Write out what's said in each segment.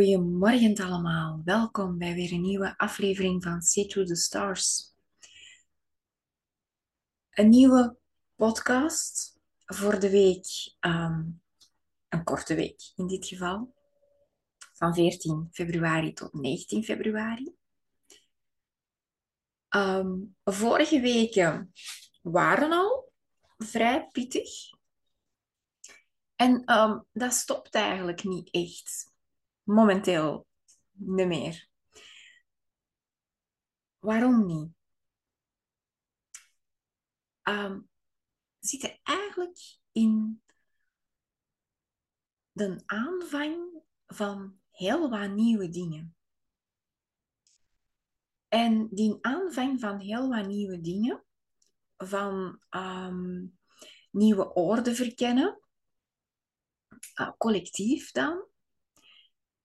Goedemorgen allemaal, welkom bij weer een nieuwe aflevering van See to the Stars. Een nieuwe podcast voor de week, ehm, een korte week in dit geval, van 14 februari tot 19 februari. Ehm, vorige weken waren al vrij pittig en ehm, dat stopt eigenlijk niet echt momenteel niet meer. Waarom niet? Um, zitten eigenlijk in de aanvang van heel wat nieuwe dingen. En die aanvang van heel wat nieuwe dingen, van um, nieuwe orde verkennen, uh, collectief dan,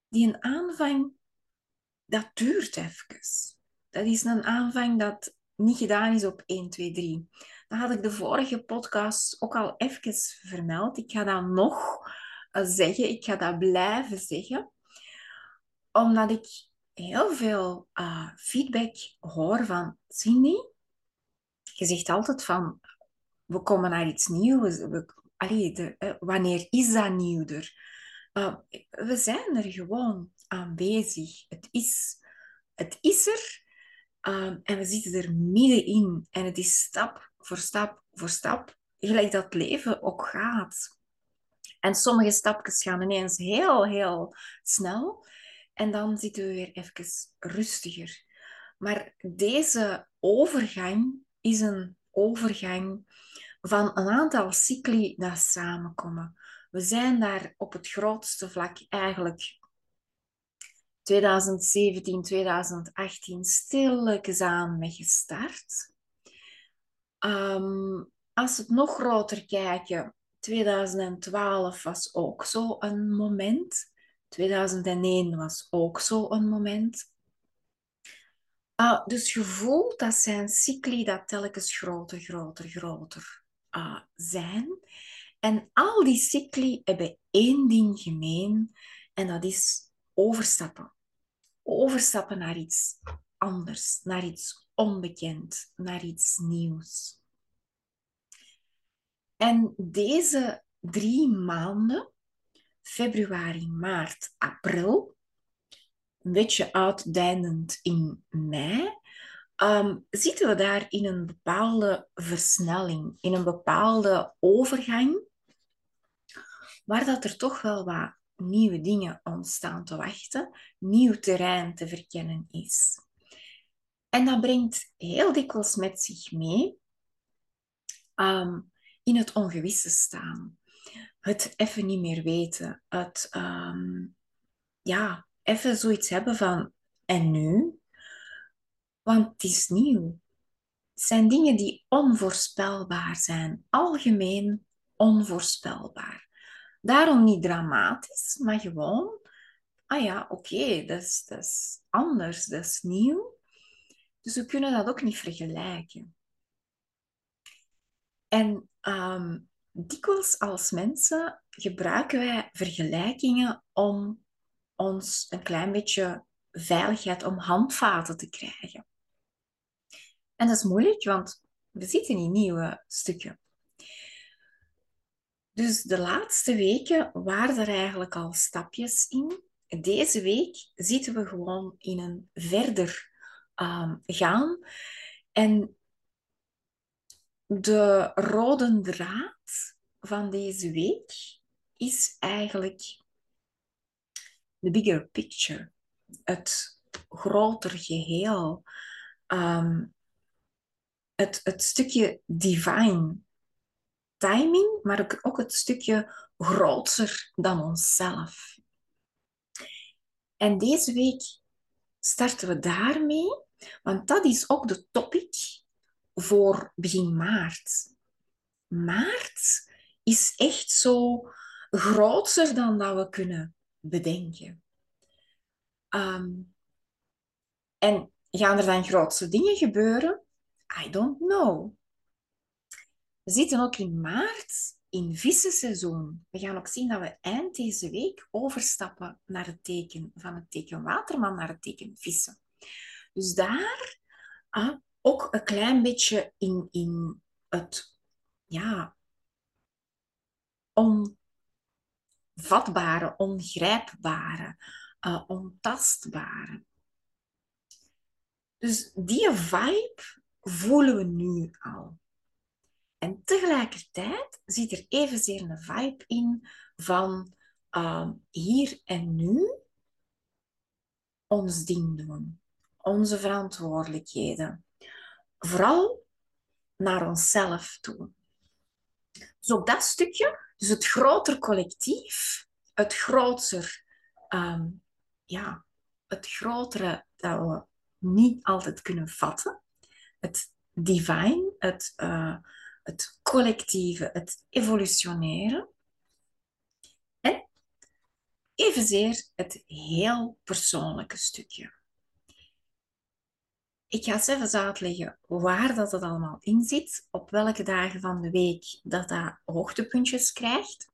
die een aanvang, dat duurt even. Dat is een aanvang dat niet gedaan is op 1, 2, 3. Dat had ik de vorige podcast ook al even vermeld. Ik ga dat nog eh, zeggen. Ik ga dat blijven zeggen. Omdat ik heel veel uh, feedback hoor van Cindy. Je zegt altijd van, we komen naar iets nieuws. We, uh, wanneer is dat nieuwder? Uh, we zijn er gewoon aanwezig. Het is, het is er um, en we zitten er middenin. En het is stap voor stap voor stap, gelijk dat leven ook gaat. En sommige stapjes gaan ineens heel, heel snel. En dan zitten we weer even rustiger. Maar deze overgang is een overgang van een aantal cycli dat samenkomen. We zijn daar op het grootste vlak eigenlijk 2017, 2018 stilletjes aan mee gestart. Um, als we het nog groter kijken, 2012 was ook zo een moment. 2001 was ook zo een moment. Uh, dus je voelt dat zijn cycli dat telkens groter, groter, groter uh, zijn. En al die cycli hebben één ding gemeen en dat is overstappen. Overstappen naar iets anders, naar iets onbekend, naar iets nieuws. En deze drie maanden, februari, maart, april, een beetje uitdijnend in mei, um, zitten we daar in een bepaalde versnelling, in een bepaalde overgang, waar dat er toch wel wat nieuwe dingen ontstaan te wachten, nieuw terrein te verkennen is. En dat brengt heel dikwijls met zich mee um, in het ongewisse staan. Het even niet meer weten. Het um, ja, even zoiets hebben van en nu? Want het is nieuw. Het zijn dingen die onvoorspelbaar zijn. Algemeen onvoorspelbaar. Daarom niet dramatisch, maar gewoon, ah ja, oké, okay, dat, is, dat is anders, dat is nieuw. Dus we kunnen dat ook niet vergelijken. En um, dikwijls als mensen gebruiken wij vergelijkingen om ons een klein beetje veiligheid, om handvaten te krijgen. En dat is moeilijk, want we zitten in nieuwe stukken. Dus de laatste weken waren er eigenlijk al stapjes in. Deze week zitten we gewoon in een verder um, gaan. En de rode draad van deze week is eigenlijk de bigger picture. Het groter geheel. Um, het, het stukje divine timing, maar ook, het stukje groter dan onszelf. En deze week starten we daarmee, want dat is ook de topic voor begin maart. Maart is echt zo groter dan dat we kunnen bedenken. Um, en gaan er dan grootste dingen gebeuren? I don't know. We zitten ook in maart in vissenseizoen. We gaan ook zien dat we eind deze week overstappen naar het teken van het teken waterman naar het teken vissen. Dus daar ah, ook een klein beetje in, in het ja, onvatbare, ongrijpbare, uh, ontastbare. Dus die vibe voelen we nu al. En tegelijkertijd zit er evenzeer een vibe in van uh, hier en nu ons ding doen, onze verantwoordelijkheden. Vooral naar onszelf toe. Dus ook dat stukje, dus het groter collectief, het groter, um, ja, het grotere dat we niet altijd kunnen vatten, het divine, het, uh, het collectieve, het evolutioneren. En evenzeer het heel persoonlijke stukje. Ik ga even uitleggen waar dat het allemaal in zit, op welke dagen van de week dat dat hoogtepuntjes krijgt.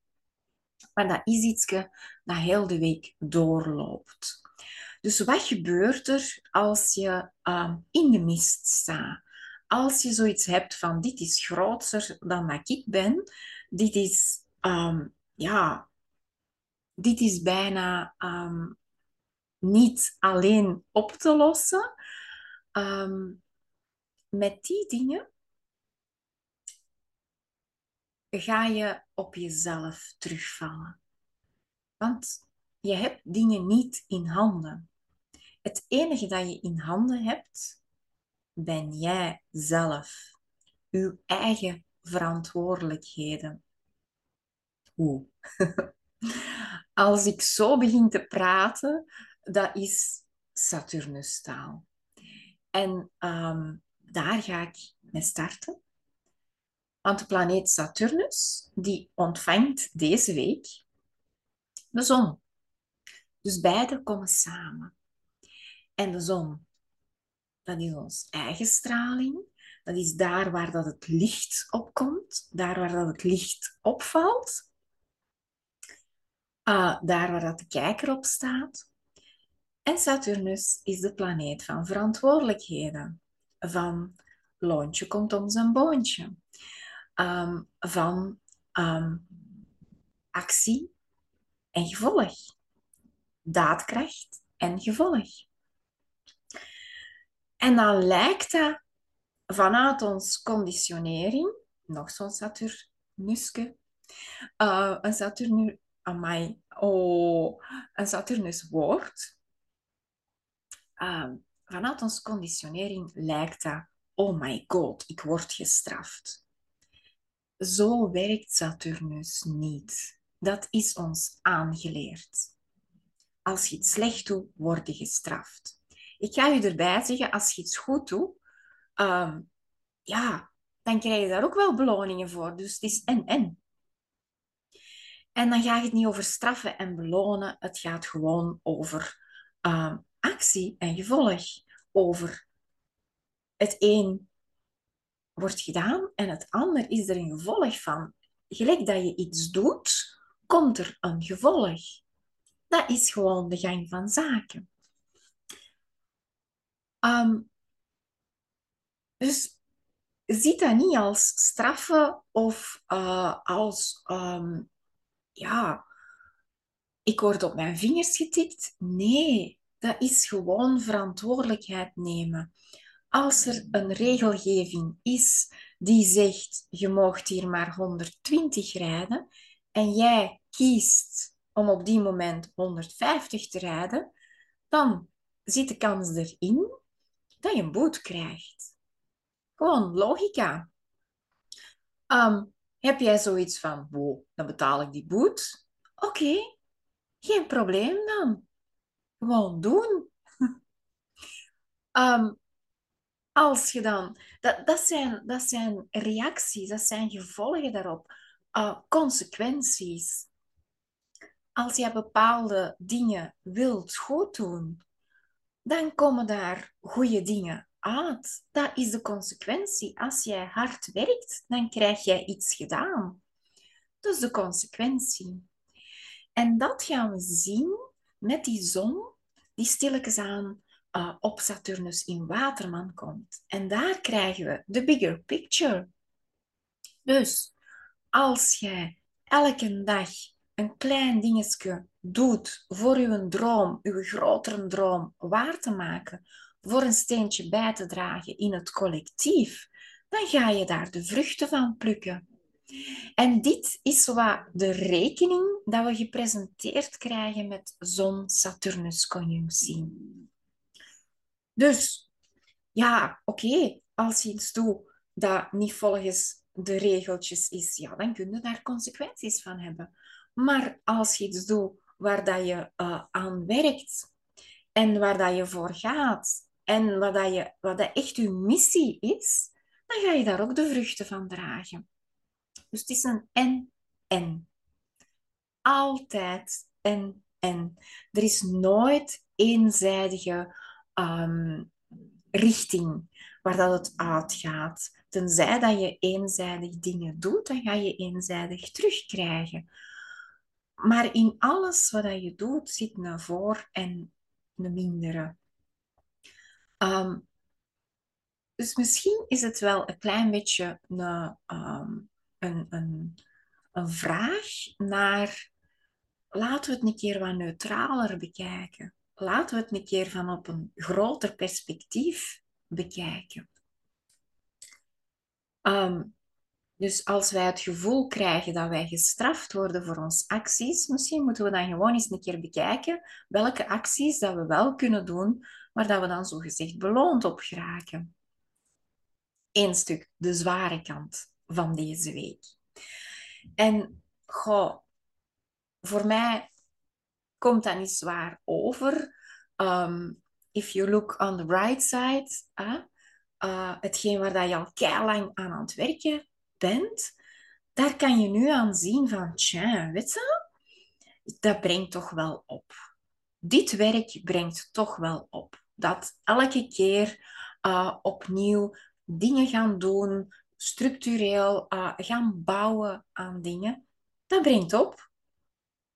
Maar dat is iets dat heel de week doorloopt. Dus wat gebeurt er als je uh, in de mist staat? Als je zoiets hebt van dit is groter dan dat ik ben, dit is, um, ja, dit is bijna um, niet alleen op te lossen. Um, met die dingen ga je op jezelf terugvallen. Want je hebt dingen niet in handen. Het enige dat je in handen hebt, ben jij zelf. Uw eigen verantwoordelijkheden. Hoe? Als ik zo begin te praten, dat is Saturnus-taal. En um, daar ga ik mee starten. Want de planeet Saturnus, die ontvangt deze week de zon. Dus beide komen samen. En de zon dat is ons eigen straling. Dat is daar waar dat het licht opkomt, daar waar dat het licht opvalt, uh, daar waar dat de kijker op staat. En Saturnus is de planeet van verantwoordelijkheden, van loontje komt om zijn boontje, um, van um, actie en gevolg, daadkracht en gevolg. En dan lijkt dat vanuit ons conditionering, nog zo'n Saturnuske, uh, een Saturnus, amai, oh, een Saturnus woord. Uh, vanuit ons conditionering lijkt dat, oh my god, ik word gestraft. Zo werkt Saturnus niet. Dat is ons aangeleerd. Als je iets slecht doet, word je gestraft. Ik ga je erbij zeggen, als je iets goed doet, um, ja, dan krijg je daar ook wel beloningen voor. Dus het is en-en. En dan gaat het niet over straffen en belonen. Het gaat gewoon over um, actie en gevolg. Over het een wordt gedaan en het ander is er een gevolg van. Gelijk dat je iets doet, komt er een gevolg. Dat is gewoon de gang van zaken. Um, dus ziet dat niet als straffen of uh, als, um, ja, ik word op mijn vingers getikt. Nee, dat is gewoon verantwoordelijkheid nemen. Als er een regelgeving is die zegt, je mag hier maar 120 rijden en jij kiest om op die moment 150 te rijden, dan zit de kans erin dat je een boete krijgt. Gewoon logica. Ehm, heb jij zoiets van, wow, dan betaal ik die boete? Oké, geen probleem dan. Gewoon doen. um, als je dan, dat, dat, zijn, dat zijn reacties, dat zijn gevolgen daarop, uh, consequenties. Als je bepaalde dingen wilt goed doen, dan komen daar goede dingen uit. Dat is de consequentie. Als jij hard werkt, dan krijg jij iets gedaan. Dus de consequentie. En dat gaan we zien met die zon die stilletjes aan uh, op Saturnus in Waterman komt. En daar krijgen we de bigger picture. Dus als jij elke dag een klein dingetje doet voor uw droom, uw grotere droom waar te maken, voor een steentje bij te dragen in het collectief, dan ga je daar de vruchten van plukken. En dit is wat de rekening dat we gepresenteerd krijgen met zon-Saturnus-conjunctie. Dus, ja, oké, als je iets doet dat niet volgens de regeltjes is, ja, dan kun je daar consequenties van hebben. Maar als je iets doet waar dat je uh, aan werkt en waar dat je voor gaat en wat, dat je, wat dat echt je missie is, dan ga je daar ook de vruchten van dragen. Dus het is een en-en. Altijd en-en. Er is nooit eenzijdige um, richting waar dat het uitgaat. Tenzij dat je eenzijdig dingen doet, dan ga je eenzijdig terugkrijgen. Maar in alles wat je doet zit een voor- en een mindere. Um, dus misschien is het wel een klein beetje een, um, een, een, een vraag naar laten we het een keer wat neutraler bekijken. Laten we het een keer van op een groter perspectief bekijken. Um, dus als wij het gevoel krijgen dat wij gestraft worden voor onze acties, misschien moeten we dan gewoon eens een keer bekijken welke acties dat we wel kunnen doen, maar dat we dan zogezegd beloond op geraken. Eén stuk, de zware kant van deze week. En voor mij komt dat niet zwaar over. Um, if you look on the bright side, uh, hetgeen waar dat je al lang aan aan het werken daar kan je nu aan zien van, tja, weet je, dat brengt toch wel op. Dit werk brengt toch wel op. Dat elke keer uh, opnieuw dingen gaan doen, structureel uh, gaan bouwen aan dingen, dat brengt op.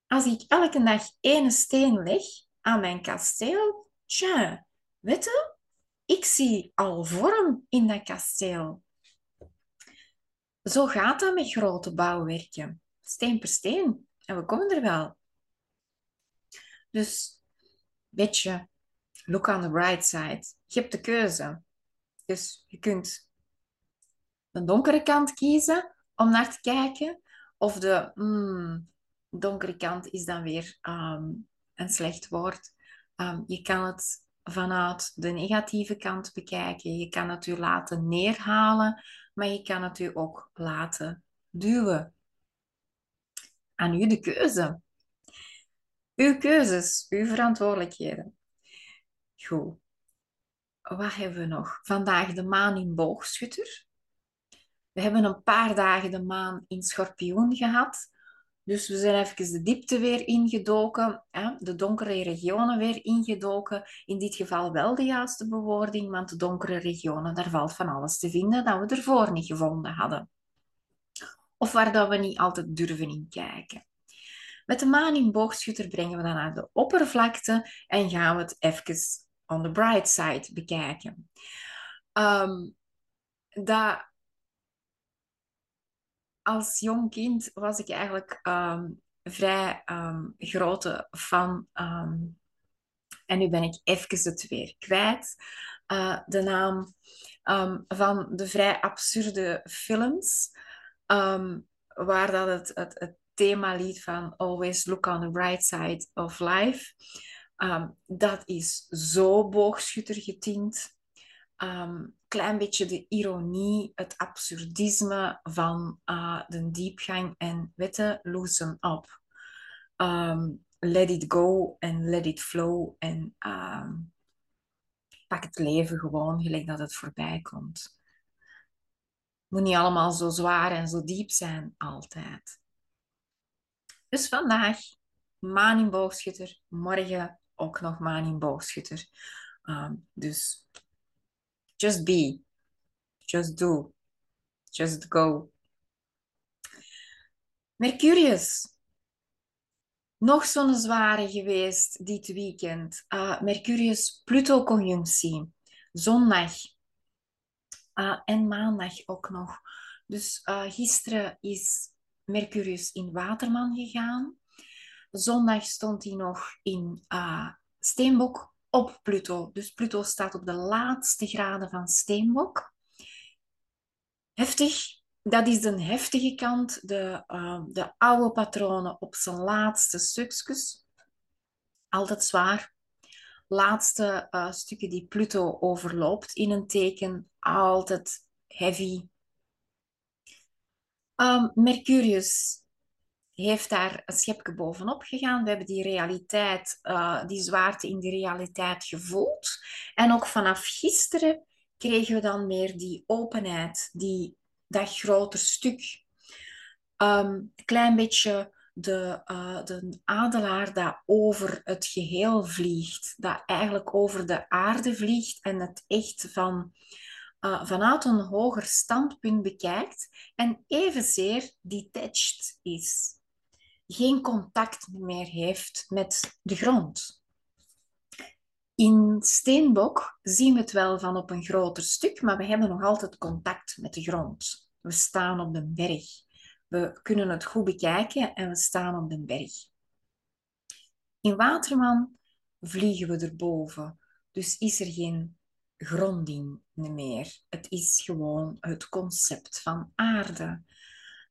Als ik elke dag één steen leg aan mijn kasteel, tja, weet je, ik zie al vorm in dat kasteel. Zo gaat dat met grote bouwwerken. Steen per steen. En we komen er wel. Dus, weet je, look on the bright side. Je hebt de keuze. Dus je kunt de donkere kant kiezen om naar te kijken. Of de mm, donkere kant is dan weer um, een slecht woord. Um, je kan het vanuit de negatieve kant bekijken. Je kan het u laten neerhalen, maar je kan het u ook laten duwen. Aan u de keuze. Uw keuzes, uw verantwoordelijkheden. Goed. Wat hebben we nog? Vandaag de maan in boogschutter. We hebben een paar dagen de maan in schorpioen gehad. Dus we zijn even de diepte weer ingedoken, hè? de donkere regionen weer ingedoken. In dit geval wel de juiste bewoording, want de donkere regionen, daar valt van alles te vinden dat we ervoor niet gevonden hadden. Of waar dat we niet altijd durven in kijken. Met de maan in boogschutter brengen we dan naar de oppervlakte en gaan we het even on the bright side bekijken. Um, dat als jong kind was ik eigenlijk um, vrij um, grote fan. Um, en nu ben ik even het weer kwijt. Uh, de naam van de vrij absurde films. waar dat het, het, het themalied van Always Look on the Bright Side of Life. dat is zo boogschutter getint um, klein beetje de ironie, het absurdisme van uh, de diepgang en witte loosen up. Um, let it go en let it flow en um, pak het leven gewoon gelijk dat het voorbij komt. Moet niet allemaal zo zwaar en zo diep zijn, altijd. Dus vandaag maan in boogschutter, morgen ook nog maan in boogschutter. Um, dus Just be. Just do. Just go. Mercurius. Nog zo'n zware geweest dit weekend. Uh, Mercurius-Pluto-conjunctie. Zondag. Uh, en maandag ook nog. Dus uh, gisteren is Mercurius in Waterman gegaan. Zondag stond hij nog in Steenbok op Pluto. Dus Pluto staat op de laatste graden van Steenbok. Heftig. Dat is de heftige kant, de, uh, de oude patronen op zijn laatste stukjes. Altijd zwaar. Laatste uh, stukken die Pluto overloopt in een teken, altijd heavy. Um, Mercurius heeft daar een schepje bovenop gegaan. We hebben die realiteit, uh, die zwaarte in die realiteit gevoeld. En ook vanaf gisteren kregen we dan meer die openheid, die, dat groter stuk. Een um, klein beetje de, uh, de adelaar dat over het geheel vliegt, dat eigenlijk over de aarde vliegt en het echt van, uh, vanuit een hoger standpunt bekijkt en evenzeer detached is geen contact meer heeft met de grond. In Steenbok zien we het wel van op een groter stuk, maar we hebben nog altijd contact met de grond. We staan op de berg. We kunnen het goed bekijken en we staan op de berg. In Waterman vliegen we erboven, dus is er geen gronding meer. Het is gewoon het concept van aarde.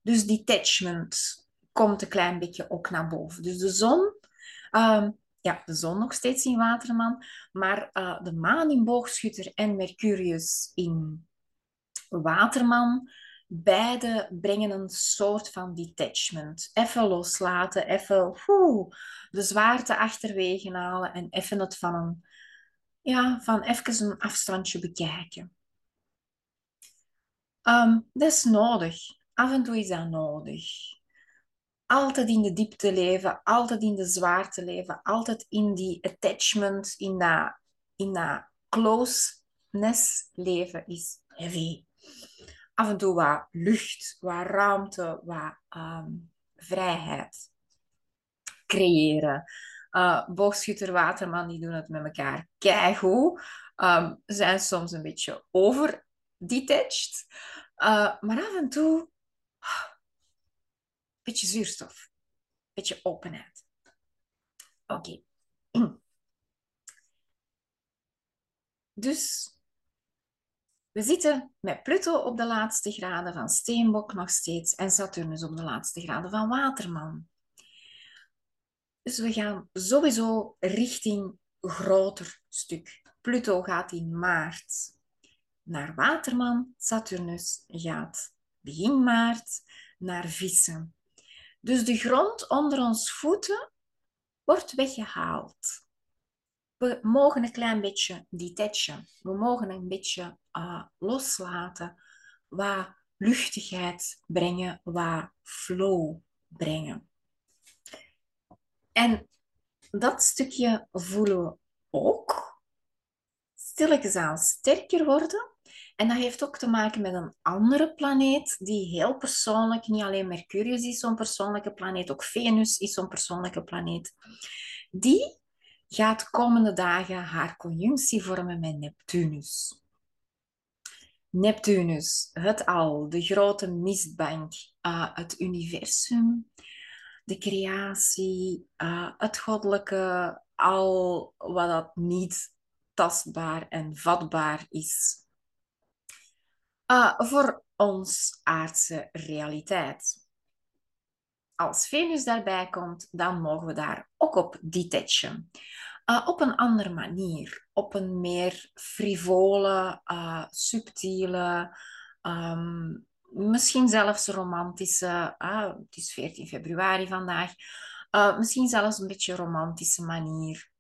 Dus detachment, komt een klein beetje ook naar boven. Dus de zon, ehm, ja, de zon nog steeds in Waterman, maar uh, de maan in Boogschutter en Mercurius in Waterman, beide brengen een soort van detachment. Even loslaten, even de zwaarte achterwege halen en even het van een, ja, van even een afstandje bekijken. Um, dat is nodig. Af en toe is dat nodig altijd in de diepte leven, altijd in de zwaarte leven, altijd in die attachment, in dat, in dat closeness leven is heavy. Af en toe wat lucht, wat ruimte, wat um, vrijheid creëren. Uh, boogschutter, waterman, die doen het met elkaar keigoed. Um, zijn soms een beetje over detached. Uh, maar af en toe beetje zuurstof, beetje openheid. Oké. Dus we zitten met Pluto op de laatste graden van Steenbok nog steeds en Saturnus op de laatste graden van Waterman. Dus we gaan sowieso richting groter stuk. Pluto gaat in maart naar Waterman, Saturnus gaat begin maart naar Vissen. Dus de grond onder ons voeten wordt weggehaald. We mogen een klein beetje detachen. We mogen een beetje uh, loslaten. Wat luchtigheid brengen, wat flow brengen. En dat stukje voelen we ook stilletjes aan sterker worden en dat heeft ook te maken met een andere planeet die heel persoonlijk, niet alleen Mercurius is zo'n persoonlijke planeet, ook Venus is zo'n persoonlijke planeet. Die gaat komende dagen haar conjunctie vormen met Neptunus. Neptunus, het al, de grote mistbank, uh, het universum, de creatie, uh, het goddelijke, al wat dat niet tastbaar en vatbaar is. Uh, voor ons aardse realiteit. Als Venus daarbij komt, dan mogen we daar ook op detachen. Op een andere manier, op een meer frivole, uh, subtiele, um, misschien zelfs romantische, het is 14 februari vandaag, misschien zelfs een beetje romantische manier,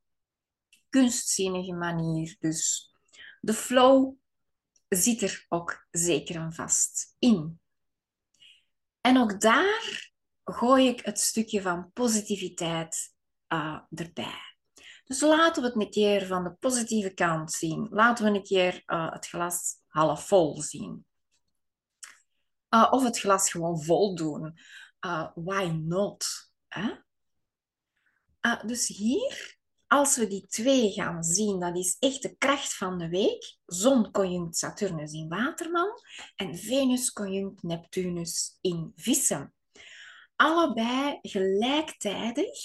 kunstzinnige manier. Dus de flow zit er ook zeker en vast in. En ook daar gooi ik het stukje van positiviteit uh, erbij. Dus laten we het een keer van de positieve kant zien. Laten we een keer uh, het glas half vol zien. Uh, of het glas gewoon vol doen. why not? Hè? Dus hier, als we die twee gaan zien, dat is echt de kracht van de week. Zon conjunct Saturnus in Waterman en Venus conjunct Neptunus in Vissen. Allebei gelijktijdig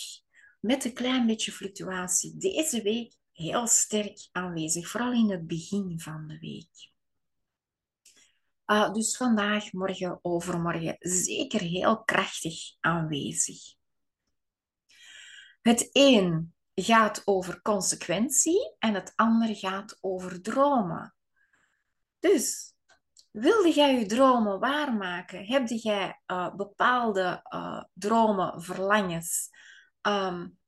met een klein beetje fluctuatie. Deze week heel sterk aanwezig, vooral in het begin van de week. Uh, dus vandaag, morgen, overmorgen zeker heel krachtig aanwezig. Het een gaat over consequentie en het ander gaat over dromen. Dus, wilde jij je dromen waarmaken? Heb jij uh, bepaalde uh, dromen, verlangens? Um,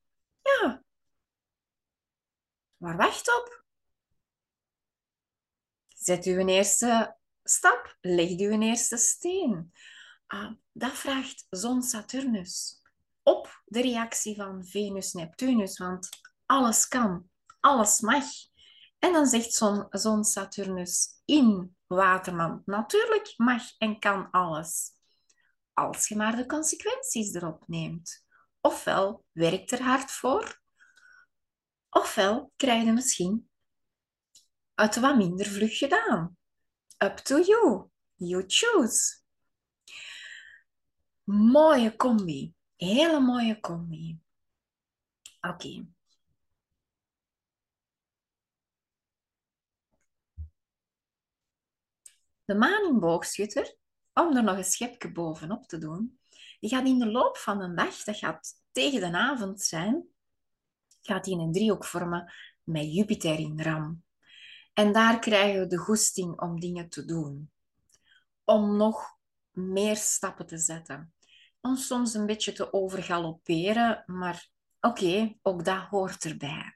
ja, waar wacht op? Zet u een eerste stap, leg u een eerste steen. Uh, dat vraagt zon-Saturnus op de reactie van Venus-Neptunus, want alles kan, alles mag. En dan zegt zon Saturnus in Waterman, natuurlijk mag en kan alles. Als je maar de consequenties erop neemt. Ofwel werkt er hard voor, ofwel krijg je misschien het wat minder vlug gedaan. Up to you. You choose. Mooie combi. Hele mooie combi. Oké. De maan in boogschutter, om er nog een schepje bovenop te doen, die gaat in de loop van een dag, dat gaat tegen de avond zijn, gaat die een driehoek vormen met Jupiter in ram. En daar krijgen we de goesting om dingen te doen. Om nog meer stappen te zetten om soms een beetje te overgalopperen, maar oké, ook dat hoort erbij.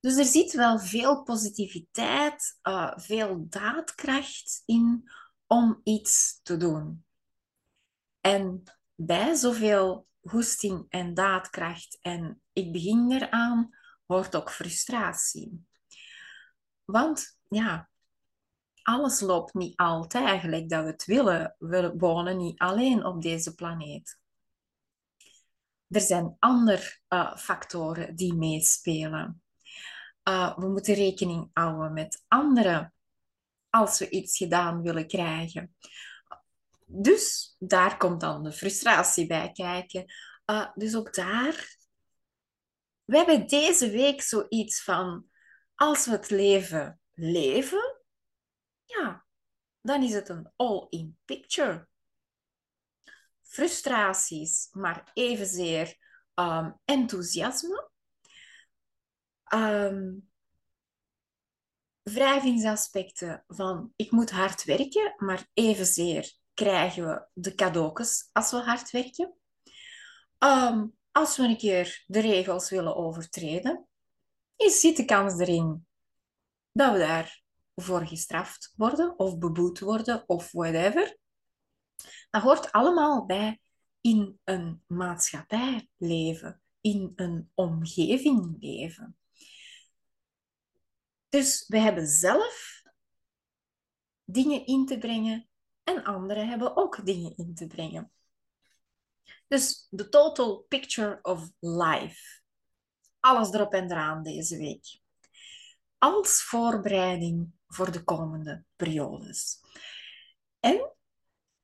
Dus er zit wel veel positiviteit, uh, veel daadkracht in om iets te doen. En bij zoveel goesting en daadkracht en ik begin eraan, hoort ook frustratie. Want ja, alles loopt niet altijd eigenlijk dat we het willen. We wonen niet alleen op deze planeet. Er zijn andere uh, factoren die meespelen. Uh, we moeten rekening houden met anderen als we iets gedaan willen krijgen. Dus daar komt dan de frustratie bij kijken. Uh, dus ook daar. We hebben deze week zoiets van: als we het leven leven, dan is het een all-in picture. Frustraties, maar evenzeer um, enthousiasme. Um, wrijvingsaspecten van ik moet hard werken, maar evenzeer krijgen we de cadeautjes als we hard werken. Um, als we een keer de regels willen overtreden, is zit de kans erin dat we daar voor gestraft worden of beboet worden of whatever. Dat hoort allemaal bij in een maatschappij leven, in een omgeving leven. Dus we hebben zelf dingen in te brengen en anderen hebben ook dingen in te brengen. Dus de total picture of life. Alles erop en eraan deze week. Als voorbereiding voor de komende periodes. En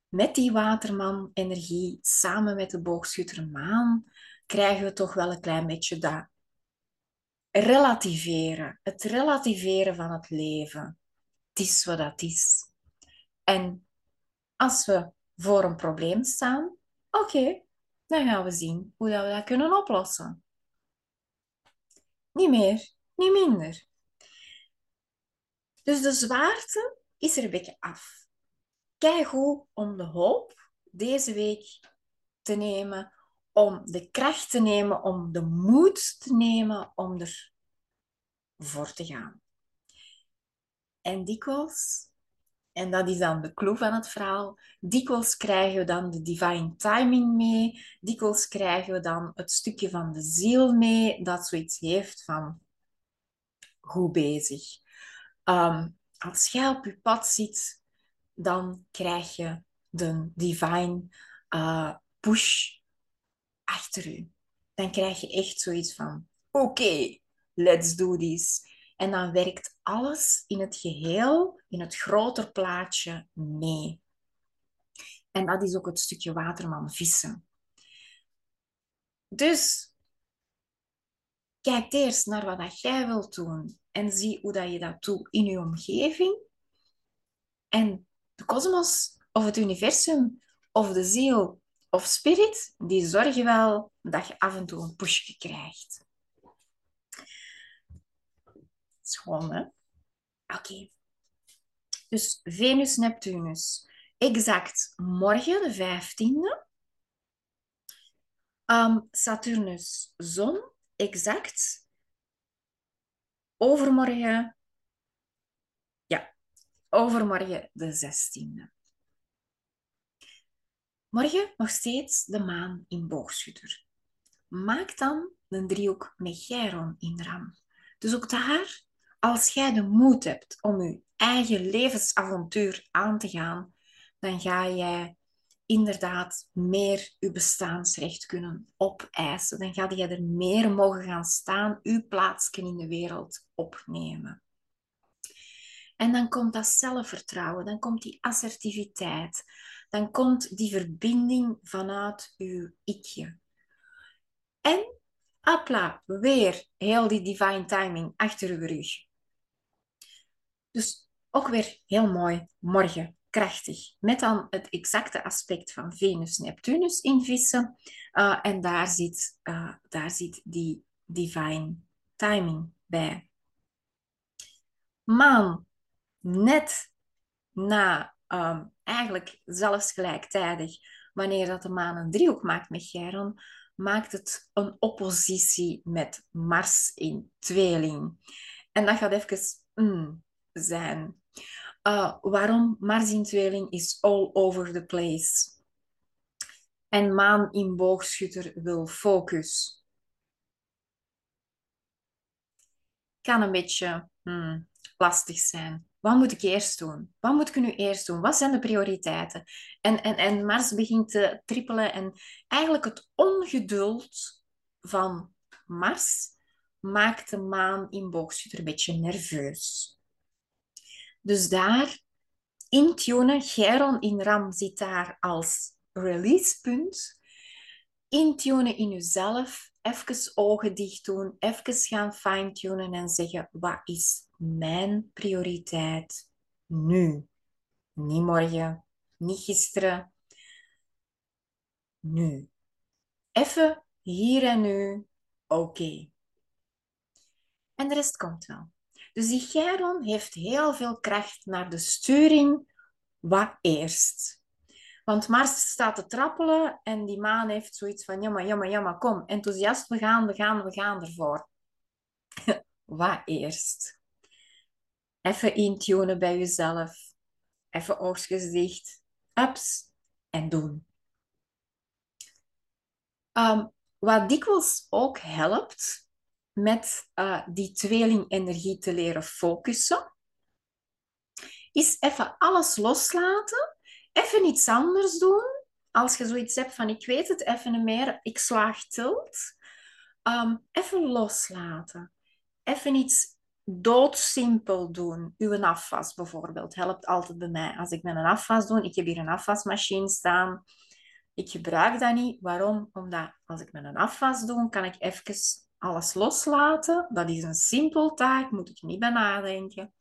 met die waterman-energie, samen met de boogschutter-maan, krijgen we toch wel een klein beetje dat relativeren. Het relativeren van het leven. Het is wat dat is. En als we voor een probleem staan, oké, dan gaan we zien hoe dat we dat kunnen oplossen. Niet meer, niet minder. Dus de zwaarte is er een beetje af. Kijk goed om de hoop deze week te nemen, om de kracht te nemen, om de moed te nemen om er voor te gaan. En dikwijls, en dat is dan de clue van het verhaal, dikwijls krijgen we dan de divine timing mee, dikwijls krijgen we dan het stukje van de ziel mee dat zoiets heeft van goed bezig. Um, als jij op je pad zit, dan krijg je de divine uh, push achter u. Dan krijg je echt zoiets van: oké, let's do this. En dan werkt alles in het geheel, in het groter plaatje, mee. En dat is ook het stukje waterman vissen. Dus kijk eerst naar wat jij wilt doen en zie hoe dat je dat doet in je omgeving. En de kosmos of het universum of de ziel of spirit, die zorgen wel dat je af en toe een pushje krijgt. Schoon, hè? Oké. Dus Venus, Neptunus. Exact morgen, de 15e. Um, Saturnus, zon. Exact overmorgen. Ja, overmorgen de 16e. Morgen nog steeds de maan in boogschutter. Maak dan een driehoek met Chiron in ram. Dus ook daar, als jij de moed hebt om je eigen levensavontuur aan te gaan, dan ga jij inderdaad meer je bestaansrecht kunnen opeisen. Dan ga jij er meer mogen gaan staan, je plaatsje in de wereld opnemen. En dan komt dat zelfvertrouwen, dan komt die assertiviteit, dan komt die verbinding vanuit uw ikje. En, apla, weer heel die divine timing achter uw rug. Dus ook weer heel mooi, morgen, krachtig. Met dan het exacte aspect van Venus-Neptunus in vissen. Uh, en daar zit, uh, daar zit die divine timing bij. Maan, net na um, eigenlijk zelfs gelijktijdig, wanneer dat de maan een driehoek maakt met Chiron, maakt het een oppositie met Mars in tweeling. En dat gaat even mm, zijn. Uh, waarom Mars in tweeling is all over the place. En maan in boogschutter wil focus. Kan een beetje hmm, lastig zijn. Wat moet ik eerst doen? Wat moet ik nu eerst doen? Wat zijn de prioriteiten? En, en, en Mars begint te trippelen en eigenlijk het ongeduld van Mars maakt de maan in boogschutter een beetje nerveus. Dus daar intunen, Chiron in Ram zit daar als releasepunt. Intunen in jezelf, even ogen dicht doen, even gaan fine-tunen en zeggen, wat is mijn prioriteit nu? Niet morgen, niet gisteren, nu. Even hier en nu, oké. En de rest komt wel. Dus die Chiron heeft heel veel kracht naar de sturing wat eerst. Want Mars staat te trappelen en die maan heeft zoiets van, jammer, jammer, jammer, kom, enthousiast, we gaan, we gaan, we gaan ervoor. wat eerst? Even intunen bij jezelf. Even oogstjes dicht. Ups en doen. Um, wat dikwijls ook helpt, met uh, die tweelingenergie te leren focussen, is even alles loslaten, even iets anders doen. Als je zoiets hebt van ik weet het even meer, ik slaag tilt. Um, even loslaten. Even iets doodsimpel doen. Uw afwas bijvoorbeeld helpt altijd bij mij. Als ik met een afwas doe, ik heb hier een afwasmachine staan. Ik gebruik dat niet. Waarom? Omdat als ik met een afwas doe, kan ik even alles loslaten. Dat is een simpel taak, moet ik niet bij nadenken.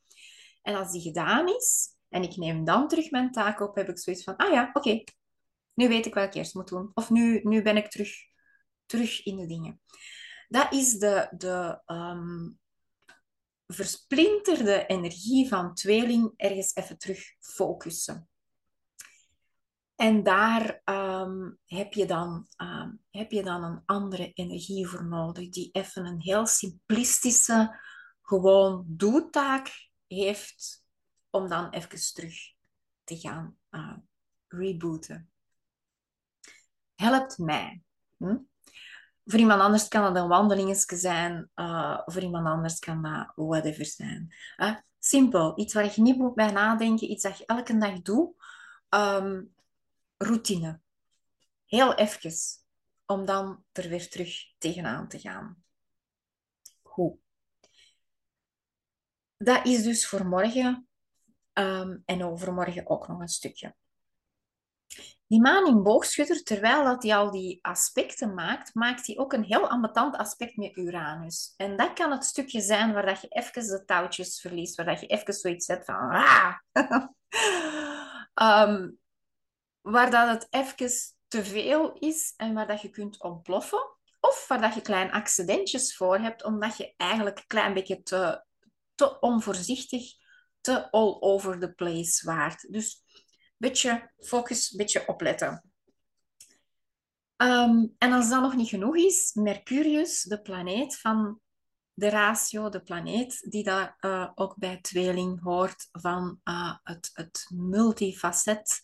En als die gedaan is en ik neem dan terug mijn taak op, heb ik zoiets van, ah ja, oké, nu weet ik wat ik eerst moet doen. Of nu, nu ben ik terug, terug in de dingen. Dat is de, de um, versplinterde energie van tweeling ergens even terug focussen. En daar ehm, heb, je dan, ehm, heb je dan een andere energie voor nodig, die even een heel simplistische, gewoon doetaak heeft, om dan even terug te gaan uh, rebooten. Helpt mij. Hm? Voor iemand anders kan dat een wandelingetje zijn, uh, voor iemand anders kan dat whatever zijn. Simpel, iets waar je niet moet bij nadenken, iets dat je elke dag doet. Um, routine. Heel even, om dan er weer terug tegenaan te gaan. Goed. Dat is dus voor morgen um, en overmorgen ook nog een stukje. Die maan in boogschutter, terwijl dat hij al die aspecten maakt, maakt hij ook een heel ambetant aspect met Uranus. En dat kan het stukje zijn waar dat je even de touwtjes verliest, waar dat je even zoiets zet van... Ah! um, waar dat het even te veel is en waar dat je kunt ontploffen. Of waar dat je kleine accidentjes voor hebt, omdat je eigenlijk een klein beetje te, te onvoorzichtig, te all over the place waart. Dus beetje focus, beetje opletten. Um, en als dat nog niet genoeg is, Mercurius, de planeet van de ratio, de planeet die daar uh, ook bij tweeling hoort van uh, het, het multifacet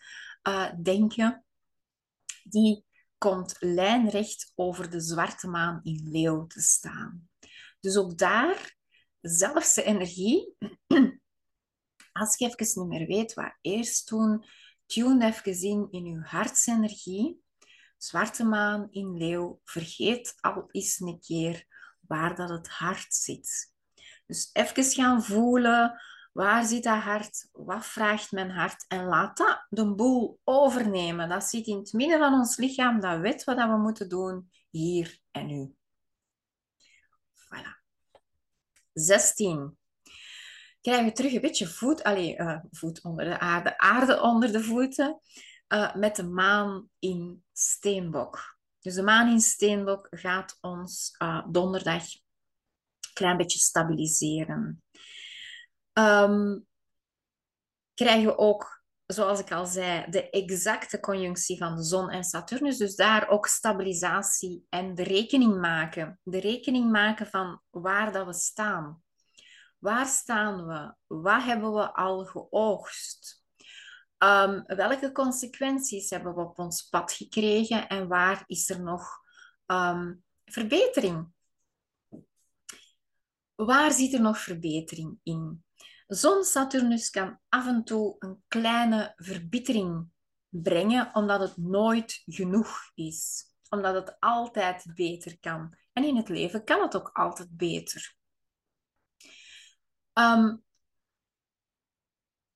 uh, denken, die komt lijnrecht over de zwarte maan in leeuw te staan. Dus ook daar, zelfs de energie, als je even niet meer weet wat eerst doen, tune even in in je hartsenergie. Zwarte maan in leeuw, vergeet al eens een keer waar dat het hart zit. Dus even gaan voelen, waar zit dat hart? Wat vraagt mijn hart? En laat dat de boel overnemen. Dat zit in het midden van ons lichaam, dat weet wat we moeten doen, hier en nu. Voilà. 16 krijgen we terug een beetje voet, allez, uh, voet onder de aarde, aarde onder de voeten, uh, met de maan in steenbok. Dus de maan in steenbok gaat ons uh, donderdag een klein beetje stabiliseren. Um, krijgen we ook, zoals ik al zei, de exacte conjunctie van de zon en Saturnus. Dus daar ook stabilisatie en de rekening maken. De rekening maken van waar dat we staan. Waar staan we? Wat hebben we al geoogst? Um, welke consequenties hebben we op ons pad gekregen en waar is er nog um, verbetering? Waar zit er nog verbetering in? Zon-Saturnus kan af en toe een kleine verbittering brengen, omdat het nooit genoeg is. Omdat het altijd beter kan. En in het leven kan het ook altijd beter. Um,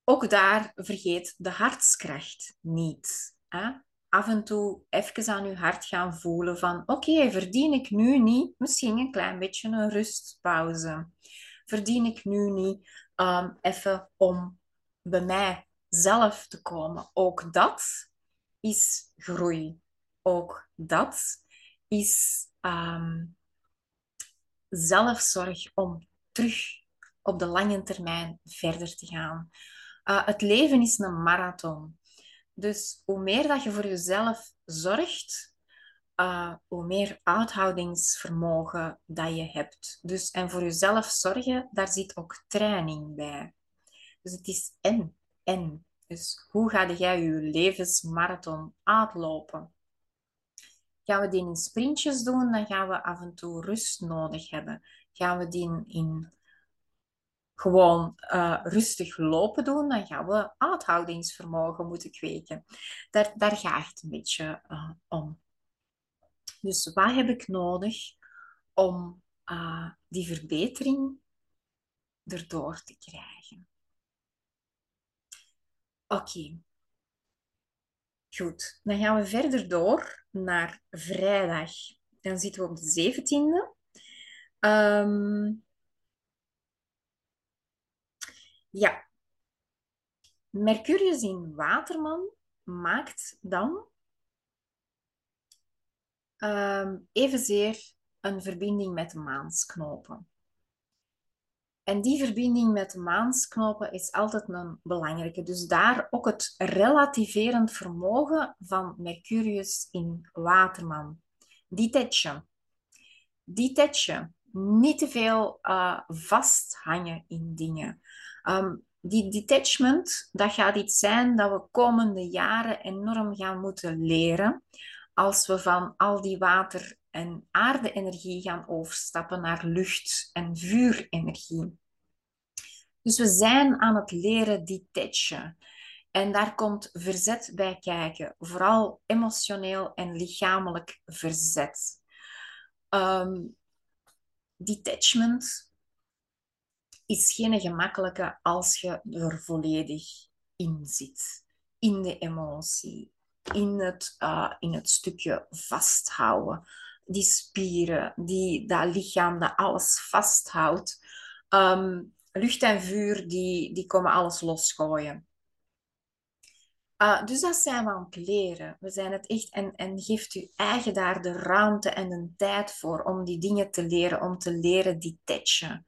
ook daar vergeet de hartskracht niet. Hè? Af en toe even aan je hart gaan voelen van oké, verdien ik nu niet misschien een klein beetje een rustpauze? Verdien ik nu niet um, even om bij mij zelf te komen? Ook dat is groei. Ook dat is um, zelfzorg om terug op de lange termijn verder te gaan. Uh, het leven is een marathon. Dus hoe meer dat je voor jezelf zorgt, uh, hoe meer uithoudingsvermogen dat je hebt. Dus, en voor jezelf zorgen, daar zit ook training bij. Dus het is en, en. Dus hoe ga jij je levensmarathon uitlopen? Gaan we die in sprintjes doen, dan gaan we af en toe rust nodig hebben. Gaan we die in gewoon uh, rustig lopen doen, dan gaan we uithoudingsvermogen moeten kweken. Daar, daar gaat het een beetje uh, om. Dus wat heb ik nodig om uh, die verbetering erdoor te krijgen? Oké. Goed, dan gaan we verder door naar vrijdag. Dan zitten we op de 17e. Um, Ja. Mercurius in Waterman maakt dan um, evenzeer een verbinding met de maansknopen. En die verbinding met de maansknopen is altijd een belangrijke. Dus daar ook het relativerend vermogen van Mercurius in Waterman. Detachen. Detachen. Niet te veel uh, vasthangen in dingen. Um, die detachment, dat gaat iets zijn dat we komende jaren enorm gaan moeten leren als we van al die water- en aarde-energie gaan overstappen naar lucht- en vuurenergie. Dus we zijn aan het leren detachen. En daar komt verzet bij kijken, vooral emotioneel en lichamelijk verzet. Um, detachment is geen gemakkelijke als je er volledig in zit. In de emotie, in het, uh, in het stukje vasthouden. Die spieren, die, dat lichaam dat alles vasthoudt. Um, lucht en vuur, die, die komen alles losgooien. Uh, dus dat zijn we aan het leren. We zijn het echt en, en geeft u eigen daar de ruimte en de tijd voor om die dingen te leren, om te leren detachen.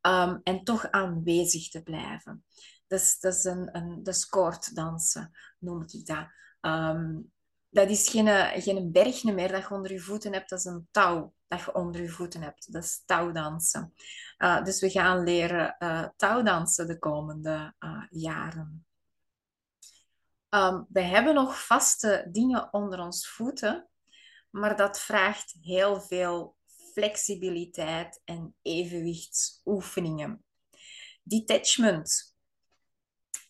Um, en toch aanwezig te blijven. Dus, dat is een, een koorddansen, noem ik dat. Um, dat is geen, geen berg meer dat je onder je voeten hebt, dat is een touw dat je onder je voeten hebt. Dat is touwdansen. Uh, dus we gaan leren uh, touwdansen de komende jaren. Um, we hebben nog vaste dingen onder ons voeten, maar dat vraagt heel veel flexibiliteit en evenwichtsoefeningen. Detachment,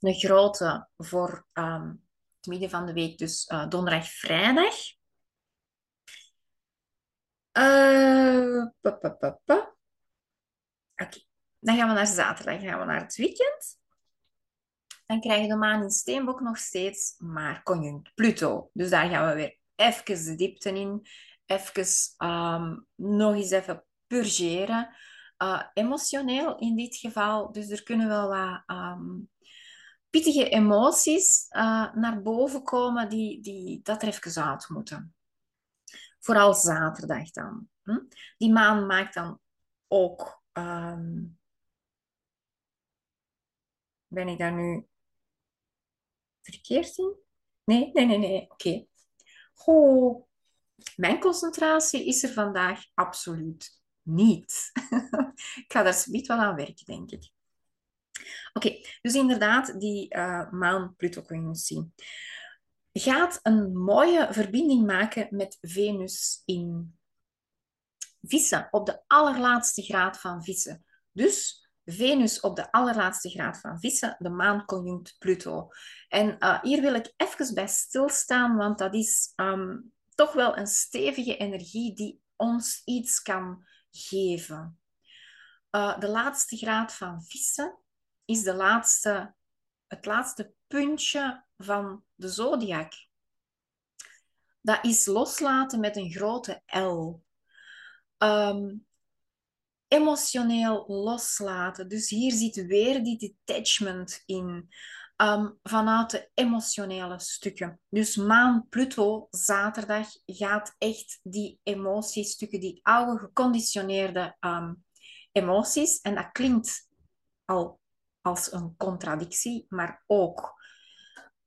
een grote voor het midden van de week, dus uh, donderdag, vrijdag. Uh, Oké, dan gaan we naar zaterdag, dan gaan we naar het weekend dan krijg je de maan in Steenbok nog steeds, maar conjunct Pluto. Dus daar gaan we weer even de diepte in, even um, nog eens even purgeren. Uh, emotioneel in dit geval, dus er kunnen wel wat um, pittige emoties uh, naar boven komen die, die dat er even uit moeten. Vooral zaterdag dan. Hm? Die maan maakt dan ook. Um, ben ik daar nu verkeerd in? Nee, nee, nee, nee. Oké. Okay. mijn concentratie is er vandaag absoluut niet. ik ga daar zoiets wel aan werken, denk ik. Oké, dus inderdaad, die uh, maan-Pluto-conjunctie gaat een mooie verbinding maken met Venus in Vissen, op de allerlaatste graad van Vissen. Dus Venus op de allerlaatste graad van Vissen, de maan conjunct Pluto. En uh, hier wil ik even bij stilstaan, want dat is um, toch wel een stevige energie die ons iets kan geven. Uh, de laatste graad van Vissen is de laatste, het laatste puntje van de zodiac. Dat is loslaten met een grote L. Um, emotioneel loslaten. Dus hier zit weer die detachment in. Um, vanuit de emotionele stukken. Dus maan Pluto zaterdag gaat echt die emotiestukken, die oude geconditioneerde um, emoties. En dat klinkt al als een contradictie, maar ook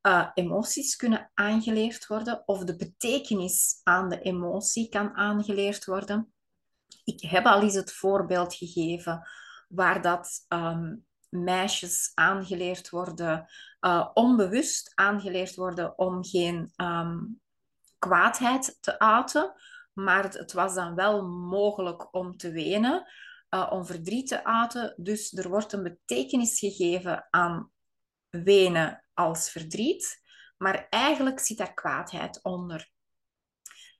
uh, emoties kunnen aangeleerd worden of de betekenis aan de emotie kan aangeleerd worden. Ik heb al eens het voorbeeld gegeven waar dat um, meisjes aangeleerd worden, uh, onbewust aangeleerd worden om geen um, kwaadheid te uiten. Maar het, was dan wel mogelijk om te wenen, uh, om verdriet te uiten. Dus er wordt een betekenis gegeven aan wenen als verdriet. Maar eigenlijk zit daar kwaadheid onder.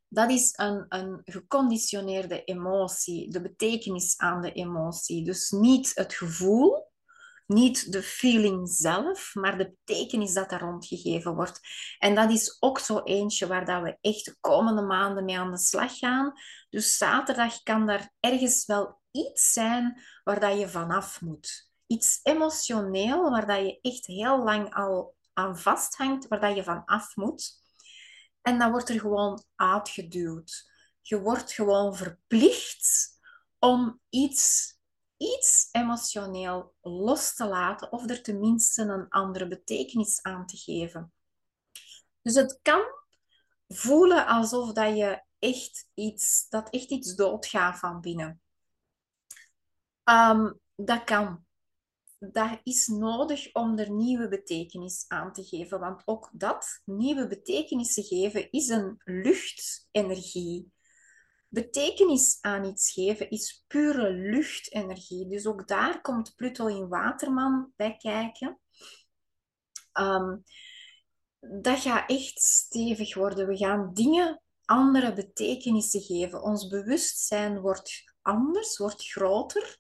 Dat is een, een geconditioneerde emotie, de betekenis aan de emotie. Dus niet het gevoel, niet de feeling zelf, maar de betekenis dat daar rondgegeven wordt. En dat is ook zo eentje waar dat we echt de komende maanden mee aan de slag gaan. Dus zaterdag kan daar ergens wel iets zijn waar dat je vanaf moet. Iets emotioneel waar dat je echt heel lang al aan vasthangt, waar dat je vanaf moet. En dan wordt er gewoon uitgeduwd. Je wordt gewoon verplicht om iets, iets emotioneel los te laten of er tenminste een andere betekenis aan te geven. Dus het kan voelen alsof dat je echt iets, dat echt iets doodgaat van binnen. Um, dat kan dat is nodig om er nieuwe betekenis aan te geven. Want ook dat, nieuwe betekenissen geven, is een luchtenergie. Betekenis aan iets geven is pure luchtenergie. Dus ook daar komt Pluto in Waterman bij kijken. Um, dat gaat echt stevig worden. We gaan dingen andere betekenissen geven. Ons bewustzijn wordt anders, wordt groter.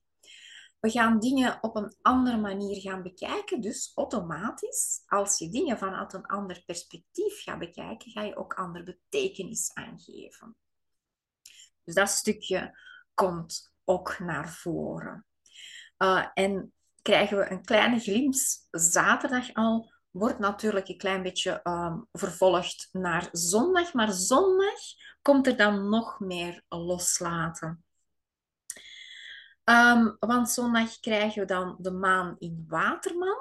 We gaan dingen op een andere manier gaan bekijken. Dus automatisch, als je dingen vanuit een ander perspectief gaat bekijken, ga je ook andere betekenis aangeven. Dus dat stukje komt ook naar voren. Uh, en krijgen we een kleine glimp zaterdag al, wordt natuurlijk een klein beetje um, vervolgd naar zondag. Maar zondag komt er dan nog meer loslaten. Um, want zondag krijgen we dan de maan in Waterman.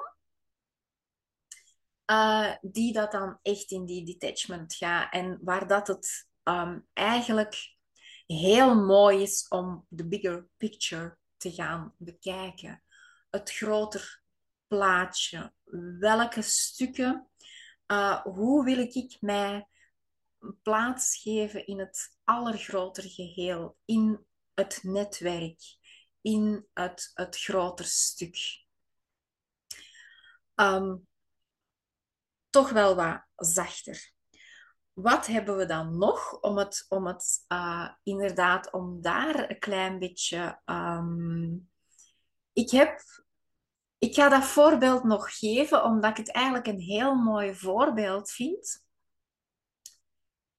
Uh, die dat dan echt in die detachment gaat. En waar dat het um, eigenlijk heel mooi is om de bigger picture te gaan bekijken. Het groter plaatje. Welke stukken, uh, hoe wil ik mij plaatsgeven in het allergroter geheel, in het netwerk, in het, het groter stuk. Um, toch wel wat zachter. Wat hebben we dan nog om het, om het uh, inderdaad, om daar een klein beetje. Um, ik heb. Ik ga dat voorbeeld nog geven, omdat ik het eigenlijk een heel mooi voorbeeld vind.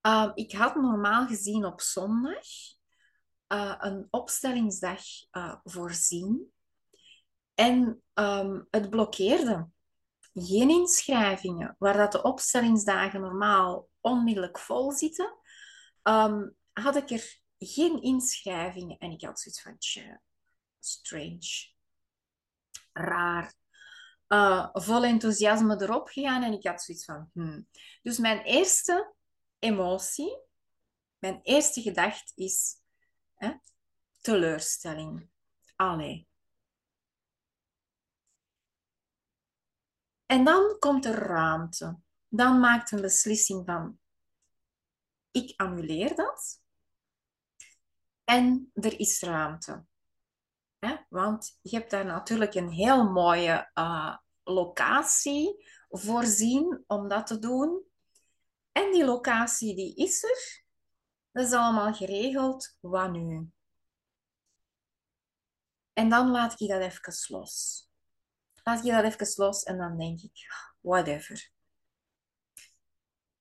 Um, ik had normaal gezien op zondag uh, een opstellingsdag uh, voorzien. En um, het blokkeerde. Geen inschrijvingen, waar dat de opstellingsdagen normaal onmiddellijk vol zitten, um, had ik er geen inschrijvingen. En ik had zoiets van, strange, raar. Uh, vol enthousiasme erop gegaan en ik had zoiets van, hmm. Dus mijn eerste emotie, mijn eerste gedachte is, hè, teleurstelling. Allee. En dan komt er ruimte dan maakt een beslissing van ik annuleer dat en er is ruimte. Want je hebt daar natuurlijk een heel mooie uh, locatie voorzien om dat te doen. En die locatie die is er. Dat is allemaal geregeld. Wat nu? En dan laat ik dat even los. Laat ik dat even los en dan denk ik, whatever.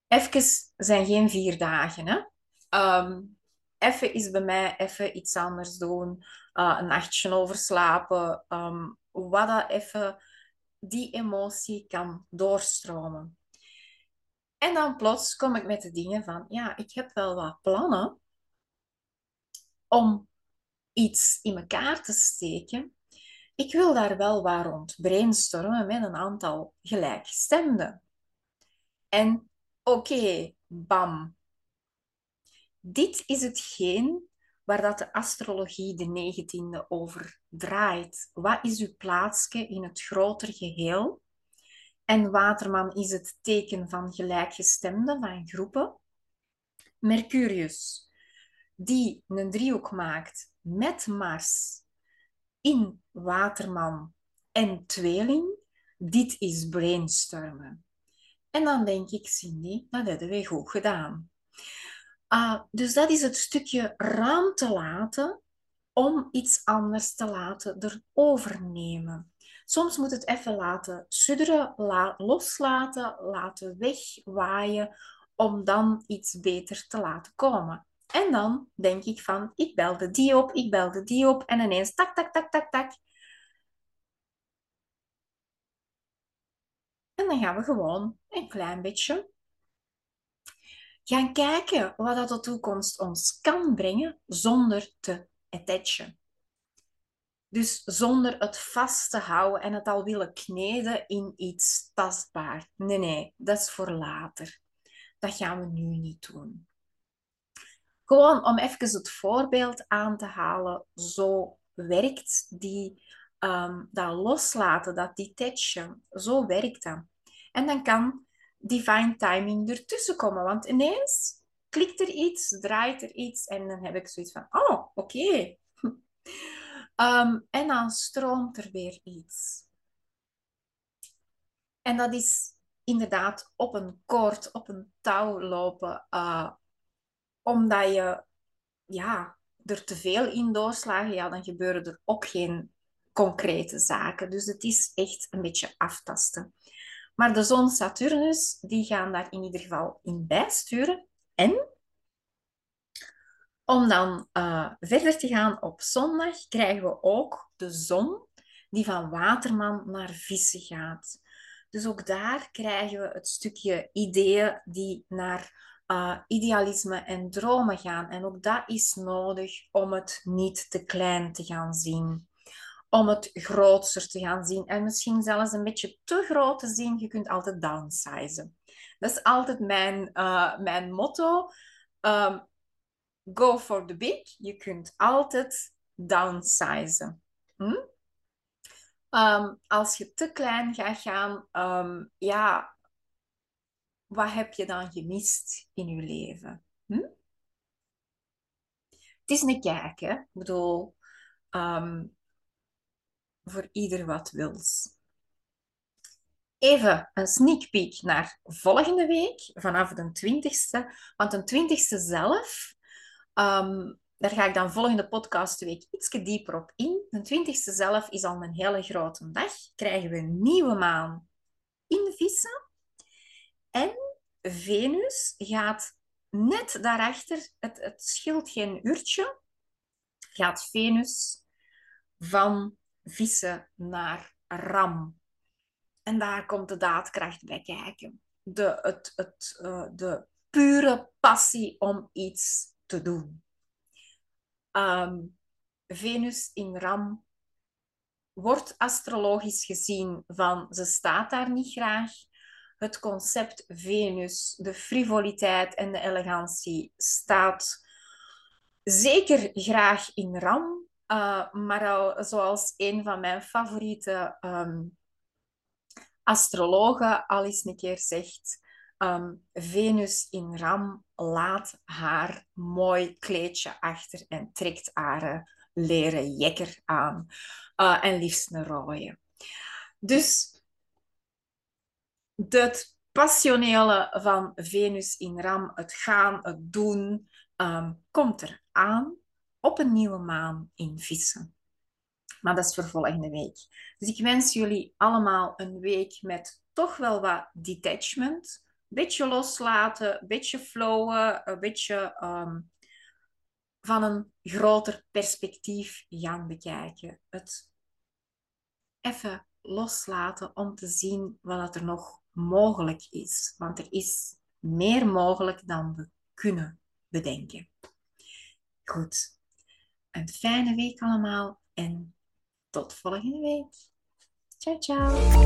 Even zijn geen vier dagen. Hè? Um, even is bij mij even iets anders doen. Uh, een nachtje overslapen. Um, wat dat even die emotie kan doorstromen. En dan plots kom ik met de dingen van, ja, ik heb wel wat plannen om iets in elkaar te steken. Ik wil daar wel wat rond brainstormen met een aantal gelijkgestemden. En Oké, bam. Dit is hetgeen waar dat de astrologie de 19e over draait. Wat is uw plaatsje in het groter geheel? En Waterman is het teken van gelijkgestemden, van groepen. Mercurius, die een driehoek maakt met Mars in Waterman en tweeling. Dit is brainstormen. En dan denk ik, Cindy, dat hebben we goed gedaan. Uh, dus dat is het stukje ruimte laten om iets anders te laten erovernemen. Soms moet het even laten sudderen, la loslaten, laten wegwaaien, om dan iets beter te laten komen. En dan denk ik van, ik belde die op, ik belde die op, en ineens tak, tak, tak, tak, tak, En dan gaan we gewoon een klein beetje gaan kijken wat dat de toekomst ons kan brengen zonder te attachen. Dus zonder het vast te houden en het al willen kneden in iets tastbaar. Nee, nee, dat is voor later. Dat gaan we nu niet doen. Gewoon om even het voorbeeld aan te halen, zo werkt die um, dat loslaten, dat detachen, zo werkt dat. En dan kan divine timing ertussen komen, want ineens klikt er iets, draait er iets en dan heb ik zoiets van, oh, oké. um, en dan stroomt er weer iets. En dat is inderdaad op een koord, op een touw lopen, uh, omdat je ja, er te veel in doorslagen, ja, dan gebeuren er ook geen concrete zaken. Dus het is echt een beetje aftasten. Maar de zon Saturnus, die gaan daar in ieder geval in bijsturen. En om dan uh, verder te gaan op zondag, krijgen we ook de zon die van waterman naar vissen gaat. Dus ook daar krijgen we het stukje ideeën die naar uh, idealisme en dromen gaan. En ook dat is nodig om het niet te klein te gaan zien. Om het groter te gaan zien. En misschien zelfs een beetje te groot te zien. Je kunt altijd downsizen. Dat is altijd mijn, uh, mijn motto. Um, go for the big. Je kunt altijd downsizen. Hm? Um, als je te klein gaat gaan, um, ja, wat heb je dan gemist in je leven? Hm? Het is een kijk, hè? Ik bedoel, um, voor ieder wat wils. Even een sneak peek naar volgende week, vanaf de 20ste. Want de 20ste zelf, um, daar ga ik dan volgende podcastweek iets dieper op in. De 20ste zelf is al een hele grote dag. Krijgen we een nieuwe maan in vissen. En Venus gaat net daarachter, het, het scheelt geen uurtje, gaat Venus van vissen naar ram. En daar komt de daadkracht bij kijken. De, het, het, uh, de pure passie om iets te doen. Um, Venus in ram wordt astrologisch gezien van ze staat daar niet graag het concept Venus, de frivoliteit en de elegantie staat zeker graag in ram. Uh, maar al, zoals een van mijn favoriete um, astrologen al eens een keer zegt, um, Venus in ram laat haar mooi kleedje achter en trekt haar leren jekker aan. Uh, en liefst een rode. Dus het passionele van Venus in Ram, het gaan, het doen, um, komt er aan op een nieuwe maan in Vissen. Maar dat is voor volgende week. Dus ik wens jullie allemaal een week met toch wel wat detachment. Beetje loslaten, een beetje flowen, een beetje um, van een groter perspectief gaan bekijken. Het even loslaten om te zien wat er nog mogelijk is. Want er is meer mogelijk dan we kunnen bedenken. Goed. Een fijne week allemaal en tot volgende week. Ciao, ciao.